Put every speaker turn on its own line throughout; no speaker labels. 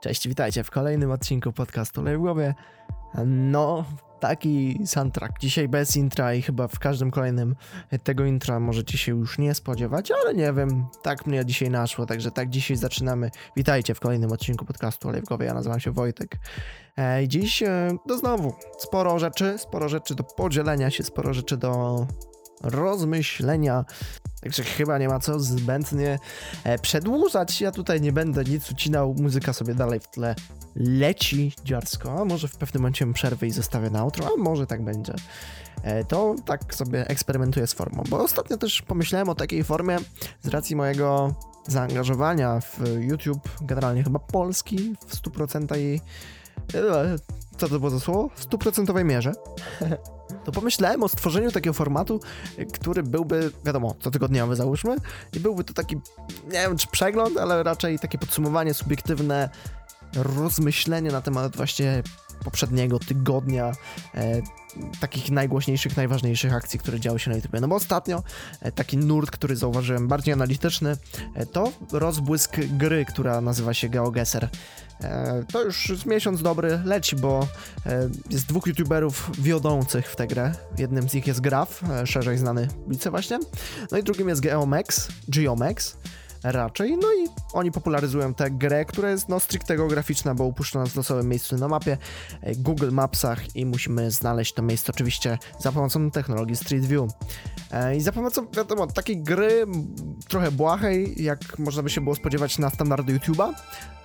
Cześć, witajcie w kolejnym odcinku podcastu Lej w głowie. No, taki soundtrack. Dzisiaj bez intra i chyba w każdym kolejnym tego intra możecie się już nie spodziewać, ale nie wiem, tak mnie dzisiaj naszło, także tak dzisiaj zaczynamy. Witajcie w kolejnym odcinku podcastu Lej w głowie. Ja nazywam się Wojtek. E, dziś, e, to znowu, sporo rzeczy, sporo rzeczy do podzielenia się, sporo rzeczy do rozmyślenia. Także chyba nie ma co zbędnie e, przedłużać. Ja tutaj nie będę nic ucinał. Muzyka sobie dalej w tle leci dziarsko. A może w pewnym momencie przerwę i zostawię na outro, a może tak będzie. E, to tak sobie eksperymentuję z formą. Bo ostatnio też pomyślałem o takiej formie z racji mojego zaangażowania w YouTube, generalnie chyba Polski w 100% jej co to było za słowo? W stuprocentowej mierze. to pomyślałem o stworzeniu takiego formatu, który byłby, wiadomo, cotygodniowy załóżmy, i byłby to taki, nie wiem czy przegląd, ale raczej takie podsumowanie subiektywne, rozmyślenie na temat właśnie poprzedniego tygodnia, e, takich najgłośniejszych, najważniejszych akcji, które działy się na YouTube. No bo ostatnio e, taki nurt, który zauważyłem bardziej analityczny, e, to rozbłysk gry, która nazywa się GeoGuessr. E, to już miesiąc dobry leci, bo e, jest dwóch youtuberów wiodących w tę grę. Jednym z nich jest Graf, e, szerzej znany ulicy właśnie, no i drugim jest Geomex, Geomex raczej. No i oni popularyzują tę grę, która jest no stricte geograficzna, bo upuszcza nas w losowym miejscu na mapie, Google Mapsach i musimy znaleźć to miejsce oczywiście za pomocą technologii Street View. I za pomocą, wiadomo, takiej gry trochę błahej, jak można by się było spodziewać na standardy YouTube'a,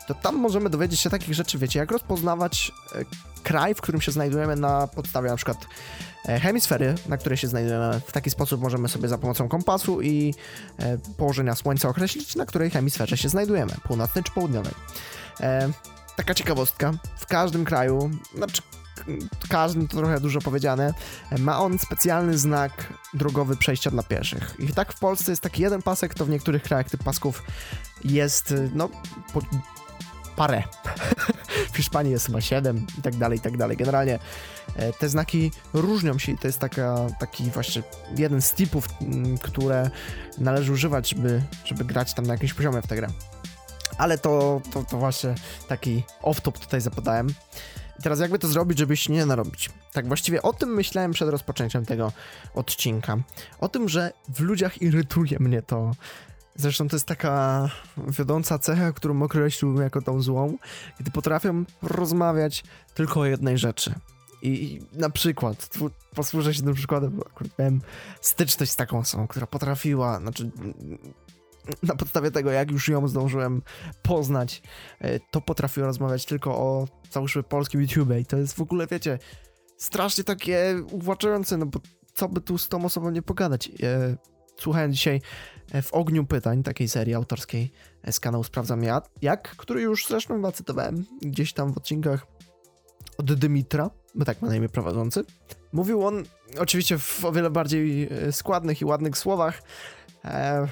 to tam możemy dowiedzieć się takich rzeczy, wiecie, jak rozpoznawać e, kraj, w którym się znajdujemy na podstawie na przykład e, hemisfery, na której się znajdujemy. W taki sposób możemy sobie za pomocą kompasu i e, położenia słońca określić, na której hemisferze się znajdujemy, północnej czy południowej. Taka ciekawostka, w każdym kraju, znaczy każdym to trochę dużo powiedziane, ma on specjalny znak drogowy przejścia dla pieszych. I tak w Polsce jest taki jeden pasek, to w niektórych krajach tych pasków jest no, po, parę. w Hiszpanii jest chyba 7 i tak dalej, i tak dalej. Generalnie e, te znaki różnią się i to jest taka, taki właśnie jeden z tipów, które należy używać, żeby, żeby grać tam na jakimś poziomie w tę grę. Ale to, to, to właśnie taki off-top tutaj zapodałem. I teraz jakby to zrobić, żeby się nie narobić? Tak właściwie o tym myślałem przed rozpoczęciem tego odcinka. O tym, że w ludziach irytuje mnie to, Zresztą to jest taka wiodąca cecha, którą określiłbym jako tą złą, gdy potrafią rozmawiać tylko o jednej rzeczy. I na przykład, posłużę się tym przykładem, bo akurat miałem styczność z taką osobą, która potrafiła, znaczy na podstawie tego, jak już ją zdążyłem poznać, e, to potrafiła rozmawiać tylko o, załóżmy, polskim YouTube i to jest w ogóle, wiecie, strasznie takie uwłaczające, no bo co by tu z tą osobą nie pogadać. Słuchałem dzisiaj e, w ogniu pytań takiej serii autorskiej e, z kanału Sprawdzam ja, jak, który już zresztą chyba cytowałem gdzieś tam w odcinkach od Dymitra, bo tak ma na imię prowadzący. Mówił on oczywiście w o wiele bardziej e, składnych i ładnych słowach. E,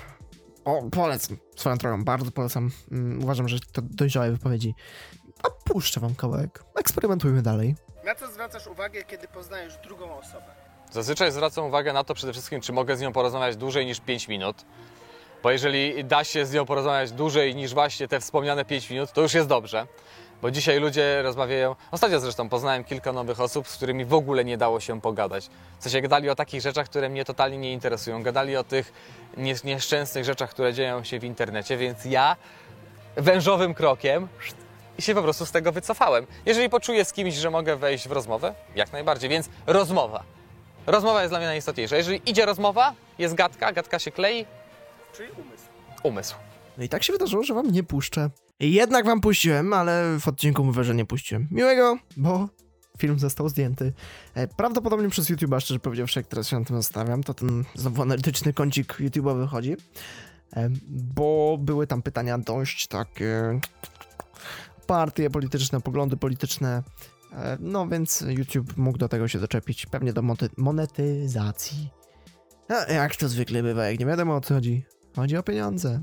o, polecam swoją drogą, bardzo polecam. Um, uważam, że to dojrzałe wypowiedzi. A puszczę wam kawałek. Eksperymentujmy dalej.
Na co zwracasz uwagę, kiedy poznajesz drugą osobę?
Zazwyczaj zwracam uwagę na to przede wszystkim, czy mogę z nią porozmawiać dłużej niż 5 minut. Bo jeżeli da się z nią porozmawiać dłużej niż właśnie te wspomniane 5 minut, to już jest dobrze. Bo dzisiaj ludzie rozmawiają. Ostatnio zresztą poznałem kilka nowych osób, z którymi w ogóle nie dało się pogadać. W sensie gadali o takich rzeczach, które mnie totalnie nie interesują. Gadali o tych nieszczęsnych rzeczach, które dzieją się w internecie, więc ja wężowym krokiem się po prostu z tego wycofałem. Jeżeli poczuję z kimś, że mogę wejść w rozmowę, jak najbardziej, więc rozmowa. Rozmowa jest dla mnie najistotniejsza. Jeżeli idzie rozmowa, jest gadka, gadka się klei.
Czyli umysł.
Umysł.
No i tak się wydarzyło, że wam nie puszczę. Jednak wam puściłem, ale w odcinku mówię, że nie puściłem. Miłego, bo film został zdjęty. E, prawdopodobnie przez YouTube'a, szczerze powiedziawszy, jak teraz się na tym zastanawiam, to ten znowu analityczny kącik YouTube'a wychodzi. E, bo były tam pytania dość takie partie polityczne, poglądy polityczne, no więc YouTube mógł do tego się doczepić, pewnie do monetyzacji. A jak to zwykle bywa, jak nie wiadomo o co chodzi. Chodzi o pieniądze.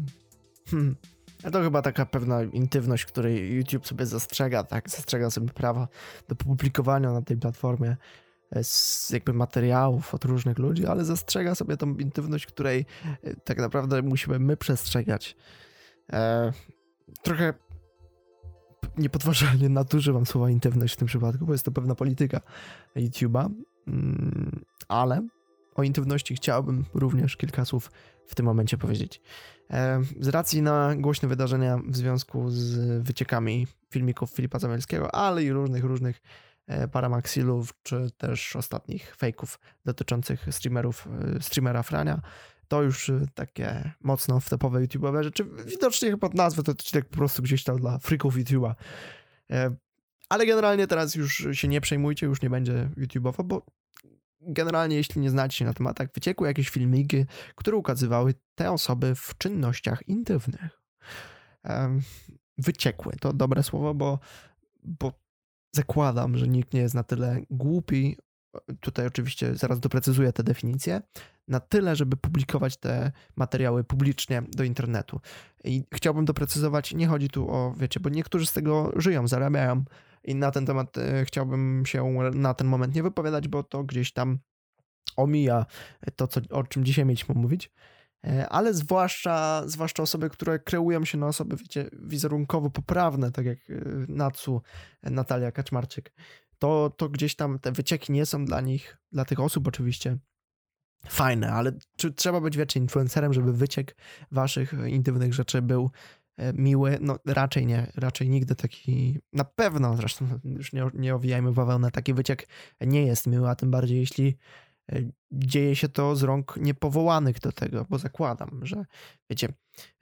Hmm. A to chyba taka pewna intywność, której YouTube sobie zastrzega, tak? Zastrzega sobie prawa do publikowania na tej platformie e, jakby materiałów od różnych ludzi, ale zastrzega sobie tą intywność, której e, tak naprawdę musimy my przestrzegać. E, trochę niepodważalnie nadużywam słowa intymność w tym przypadku, bo jest to pewna polityka YouTube'a, mm, ale o intymności chciałbym również kilka słów w tym momencie powiedzieć. Z racji na głośne wydarzenia w związku z wyciekami filmików Filipa Zamielskiego, ale i różnych, różnych e, paramaxilów, czy też ostatnich fejków dotyczących streamerów, e, streamera Frania, to już takie mocno wtopowe YouTube'owe rzeczy. Widocznie chyba nazwę to odcinek po prostu gdzieś tam dla freaków YouTube'a. Ale generalnie teraz już się nie przejmujcie, już nie będzie YouTube'owo, bo generalnie jeśli nie znacie się na tematach, wyciekły jakieś filmiki, które ukazywały te osoby w czynnościach intymnych. Wyciekły, to dobre słowo, bo, bo zakładam, że nikt nie jest na tyle głupi, tutaj oczywiście zaraz doprecyzuję te definicje, na tyle, żeby publikować te materiały publicznie do internetu. I chciałbym doprecyzować, nie chodzi tu o, wiecie, bo niektórzy z tego żyją, zarabiają, i na ten temat e, chciałbym się na ten moment nie wypowiadać, bo to gdzieś tam omija to, co, o czym dzisiaj mieliśmy mówić. E, ale zwłaszcza, zwłaszcza osoby, które kreują się na osoby, wiecie, wizerunkowo poprawne, tak jak e, Natsu, Natalia Kaczmarczyk, to, to gdzieś tam te wycieki nie są dla nich, dla tych osób oczywiście, fajne, ale czy trzeba być, wiecie, influencerem, żeby wyciek waszych intymnych rzeczy był E, miły, no raczej nie, raczej nigdy taki, na pewno zresztą już nie, nie owijajmy bawełnę, taki wyciek nie jest miły, a tym bardziej jeśli dzieje się to z rąk niepowołanych do tego, bo zakładam, że wiecie,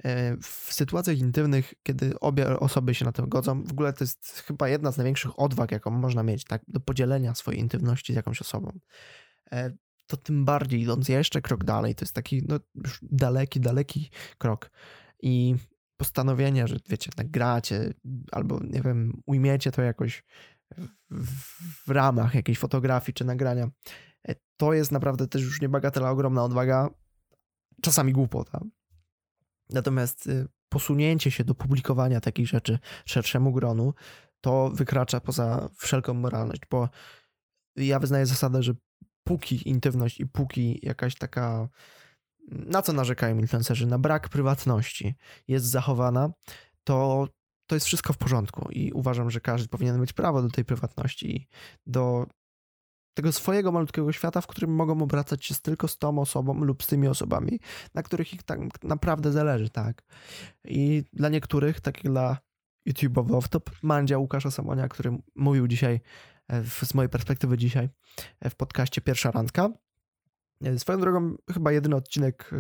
e, w sytuacjach intymnych, kiedy obie osoby się na to godzą, w ogóle to jest chyba jedna z największych odwag, jaką można mieć, tak, do podzielenia swojej intymności z jakąś osobą. To tym bardziej idąc jeszcze krok dalej, to jest taki no, już daleki, daleki krok. I postanowienie, że wiecie, nagracie albo nie wiem, ujmiecie to jakoś w, w ramach jakiejś fotografii czy nagrania, e, to jest naprawdę też już niebagatela, ogromna odwaga, czasami głupota. Natomiast y, posunięcie się do publikowania takich rzeczy szerszemu gronu, to wykracza poza wszelką moralność, bo ja wyznaję zasadę, że póki intymność i póki jakaś taka na co narzekają influencerzy? Na brak prywatności jest zachowana, to, to jest wszystko w porządku i uważam, że każdy powinien mieć prawo do tej prywatności, do tego swojego malutkiego świata, w którym mogą obracać się tylko z tą osobą lub z tymi osobami, na których ich tak naprawdę zależy, tak. I dla niektórych, tak jak dla YouTube'owy off-top, Mandzia Łukasza Samonia, który mówił dzisiaj, e, z mojej perspektywy dzisiaj, e, w podcaście Pierwsza Randka, E, swoją drogą, chyba jedyny odcinek,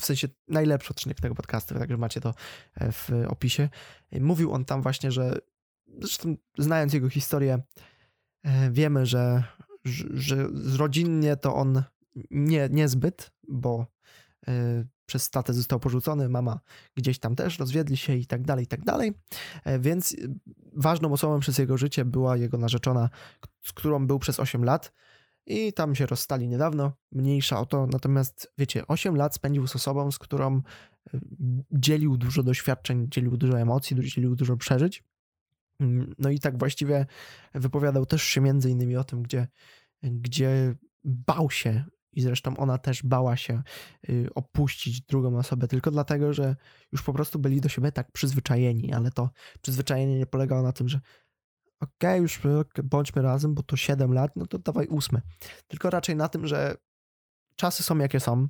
w sensie najlepszy odcinek tego podcastu, także macie to w opisie. Mówił on tam właśnie, że zresztą znając jego historię, wiemy, że, że rodzinnie to on nie, niezbyt, bo przez tatę został porzucony, mama gdzieś tam też, rozwiedli się i tak dalej, i tak dalej. Więc ważną osobą przez jego życie była jego narzeczona, z którą był przez 8 lat i tam się rozstali niedawno, mniejsza o to, natomiast wiecie, 8 lat spędził z osobą, z którą y, dzielił dużo doświadczeń, dzielił dużo emocji, dzielił dużo przeżyć. Mm, no i tak właściwie wypowiadał też się między innymi o tym, gdzie, gdzie bał się i zresztą ona też bała się y, opuścić drugą osobę tylko dlatego, że już po prostu byli do siebie tak przyzwyczajeni, ale to przyzwyczajenie nie polegało na tym, że okej, okay, już bądźmy razem, bo to 7 lat, no to dawaj ósme. Tylko raczej na tym, że czasy są jakie są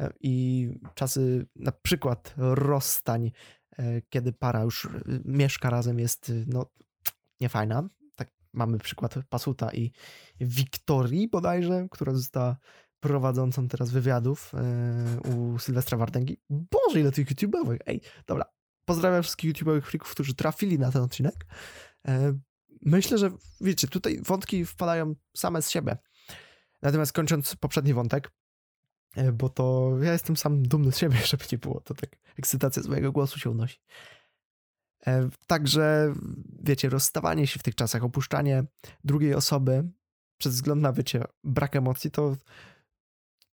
e, i czasy na przykład rozstań, kiedy para już e, mieszka razem jest no niefajna. Tak mamy przykład Pasuta i Wiktorii bodajże, która została prowadzącą teraz wywiadów u Sylwestra Wardęgi. Boże, ile tych YouTube'owych. Ej, dobra. Pozdrawiam wszystkich YouTube'owych freaków, którzy trafili na ten odcinek myślę, że wiecie, tutaj wątki wpadają same z siebie. Natomiast kończąc poprzedni wątek, e, bo to ja jestem sam dumny z siebie, żeby nie było, to tak ekscytacja z mojego głosu się unosi. E, także, wiecie, rozstawanie się w tych czasach, opuszczanie drugiej osoby przez wzgląd na, wiecie, brak emocji, to,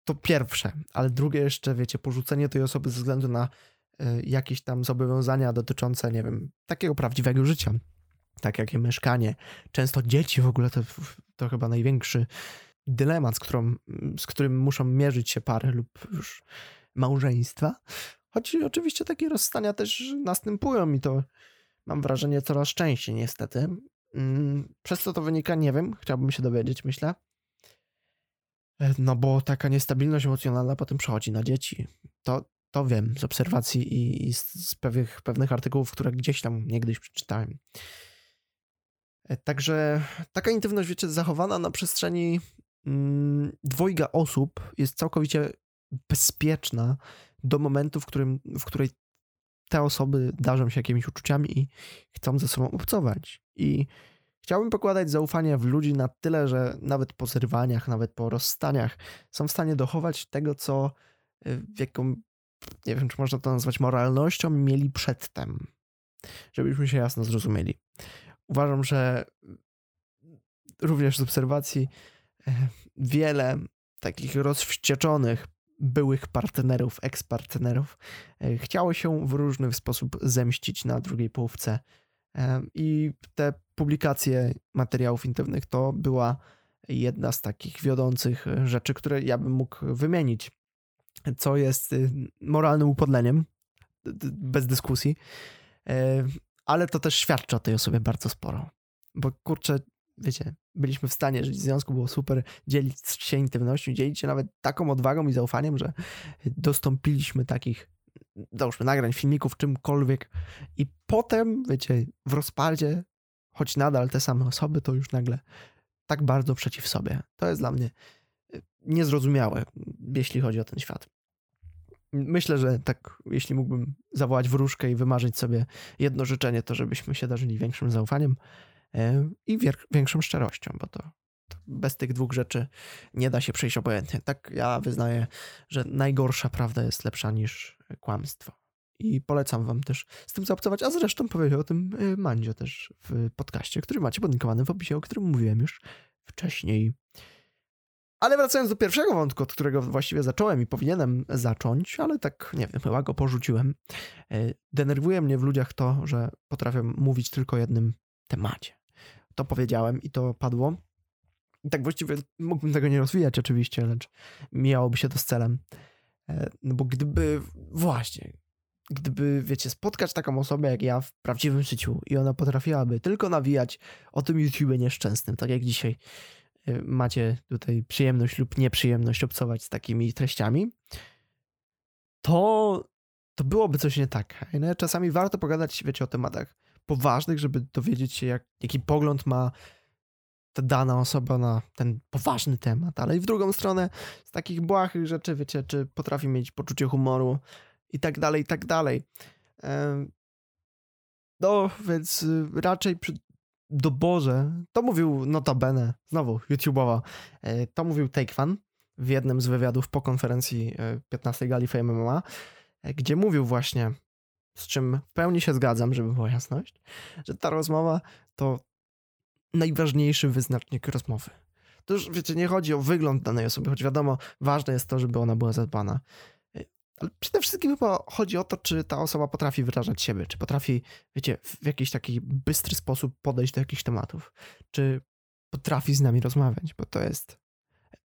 to pierwsze, ale drugie jeszcze, wiecie, porzucenie tej osoby ze względu na e, jakieś tam zobowiązania dotyczące, nie wiem, takiego prawdziwego życia, tak jak i mieszkanie. Często dzieci w ogóle to, to chyba największy dylemat, z, którą, z którym muszą mierzyć się pary lub już małżeństwa. Choć oczywiście takie rozstania też następują i to mam wrażenie, coraz częściej niestety. Mm, Przez co to wynika, nie wiem, chciałbym się dowiedzieć, myślę. E, No bo taka niestabilność emocjonalna potem przechodzi na dzieci. To, to wiem z obserwacji i, i z, z pewnych, pewnych artykułów, które gdzieś tam niegdyś przeczytałem. E, Także taka intymność, wiecie, zachowana na przestrzeni dwojga osób jest całkowicie bezpieczna do momentu, w którym, w której te osoby darzą się jakimiś uczuciami i chcą ze sobą obcować. I chciałbym pokładać zaufanie w ludzi na tyle, że nawet po zerwaniach, nawet po rozstaniach są w stanie dochować tego, co y, jaką, nie wiem, czy można to nazwać moralnością, mieli przedtem. Żebyśmy się jasno zrozumieli. Uważam, że również z obserwacji wiele takich rozwścieczonych byłych partnerów, ekspartnerów e, chciało się w różny sposób zemścić na drugiej połówce. E, I te publikacje materiałów intymnych to była jedna z takich wiodących rzeczy, które ja bym mógł wymienić, co jest y, moralnym upodleniem, bez dyskusji, E, ale to też świadczy o tej osobie bardzo sporo. Bo kurczę, wiecie, byliśmy w stanie żyć w związku, było super, dzielić się intymnością, dzielić się nawet taką odwagą i zaufaniem, że dostąpiliśmy takich, załóżmy, nagrań, filmików, czymkolwiek i potem, wiecie, w rozpadzie, choć nadal te same osoby, to już nagle tak bardzo przeciw sobie. To jest dla mnie y, niezrozumiałe, jeśli chodzi o ten świat. Myślę, że tak, jeśli mógłbym zawołać wróżkę i wymarzyć sobie jedno życzenie, to żebyśmy się darzyli większym zaufaniem i większą szczerością, bo to, to bez tych dwóch rzeczy nie da się przejść obojętnie. Tak ja wyznaję, że najgorsza prawda jest lepsza niż kłamstwo. I polecam wam też z tym zaobcować, a zresztą powiedział o tym e, Mandzio też w podcaście, który macie podlinkowany w opisie, o którym mówiłem już wcześniej. Ale wracając do pierwszego wątku, od którego właściwie zacząłem i powinienem zacząć, ale tak, nie wiem, chyba go porzuciłem. E, Denerwuje mnie w ludziach to, że potrafią mówić tylko jednym temacie. To powiedziałem i to padło. I tak właściwie mógłbym tego nie rozwijać oczywiście, lecz mijałoby się to z celem. E, No bo gdyby, właśnie, gdyby, wiecie, spotkać taką osobę jak ja w prawdziwym życiu i ona potrafiłaby tylko nawijać o tym YouTubie nieszczęsnym, tak jak dzisiaj y, macie tutaj przyjemność lub nieprzyjemność obcować z takimi treściami, to, to byłoby coś nie tak. No, czasami warto pogadać, wiecie, o tematach poważnych, żeby dowiedzieć się, jak, jaki pogląd ma ta dana osoba na ten poważny temat, ale i w drugą stronę z takich błahych rzeczy, wiecie, czy potrafi mieć poczucie humoru i tak dalej, i tak dalej. No, więc y, raczej przy doborze, to mówił notabene, znowu YouTube'owo, e, to mówił Take Fan w jednym z wywiadów po konferencji e, 15 gali Fame MMA, e, gdzie mówił właśnie, z czym w pełni się zgadzam, żeby była jasność, że ta rozmowa to najważniejszy wyznacznik rozmowy. To już, wiecie, nie chodzi o wygląd danej osoby, choć wiadomo, ważne jest to, żeby ona była zadbana. E, Ale przede wszystkim chyba chodzi o to, czy ta osoba potrafi wyrażać siebie, czy potrafi, wiecie, w jakiś taki bystry sposób podejść do jakichś tematów, czy potrafi z nami rozmawiać, bo to jest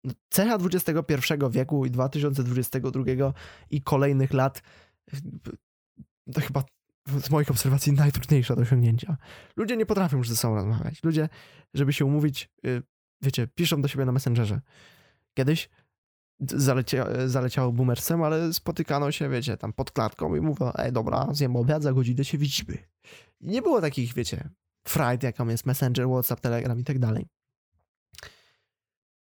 no, cecha XXI wieku i 2022 i kolejnych lat to chyba z moich obserwacji najtrudniejsze do osiągnięcia. Ludzie nie potrafią już ze sobą rozmawiać. Ludzie, żeby się umówić, y, wiecie, piszą do siebie na Messengerze. Kiedyś zalecia, zaleciało boomersem, ale spotykano się, wiecie, tam pod klatką i mówią, ej, dobra, zjem obiad, za godzinę się widzimy. I nie było takich, wiecie, frajd, jaką jest Messenger, Whatsapp, Telegram i tak dalej.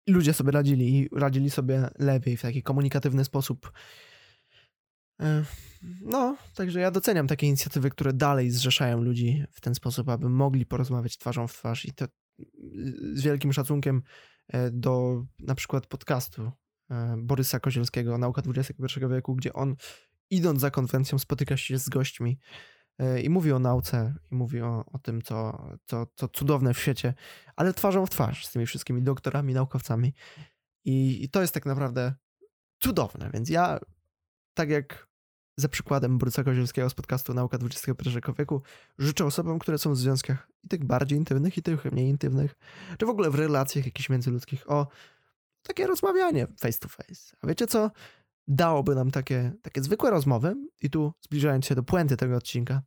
Ludzie sobie radzili i radzili sobie lepiej w taki komunikatywny sposób. No, także ja doceniam takie inicjatywy, które dalej zrzeszają ludzi w ten sposób, aby mogli porozmawiać twarzą w twarz i to z wielkim szacunkiem e, do na przykład podcastu e, Borysa Kozielskiego Nauka XXI wieku, gdzie on idąc za konwencją spotyka się z gośćmi e, i mówi o nauce i mówi o, o tym, co, co, co cudowne w świecie, ale twarzą w twarz z tymi wszystkimi doktorami, naukowcami. I, i to jest tak naprawdę cudowne, więc ja tak jak za przykładem Borysa Kozielskiego z podcastu Nauka XXI wieku, życzę osobom, które są w związkach i tych bardziej intymnych, i tych mniej intymnych, czy w ogóle w relacjach jakichś międzyludzkich, o takie rozmawianie face to face. A wiecie co? Dałoby nam takie, takie zwykłe rozmowy, i tu zbliżając się do puenty tego odcinka,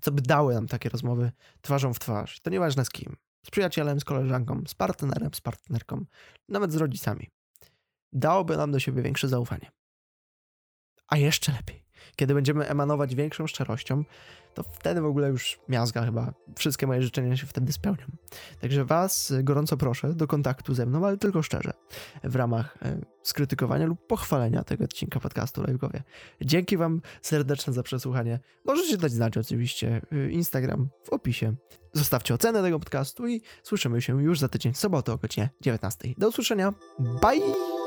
co by dały nam takie rozmowy twarzą w twarz. To nieważne z kim. Z przyjacielem, z koleżanką, z partnerem, z partnerką, nawet z rodzicami. Dałoby nam do siebie większe zaufanie. A jeszcze lepiej, kiedy będziemy emanować większą szczerością, to wtedy w ogóle już miazga chyba. Wszystkie moje życzenia się wtedy spełnią. Także Was gorąco proszę do kontaktu ze mną, ale tylko szczerze, w ramach e, skrytykowania lub pochwalenia tego odcinka podcastu Live'gowie. Dzięki Wam serdeczne za przesłuchanie. Możecie dać znać oczywiście e, Instagram w opisie. Zostawcie ocenę tego podcastu i słyszymy się już za tydzień w sobotę o godzinie 19. Do usłyszenia. Bye!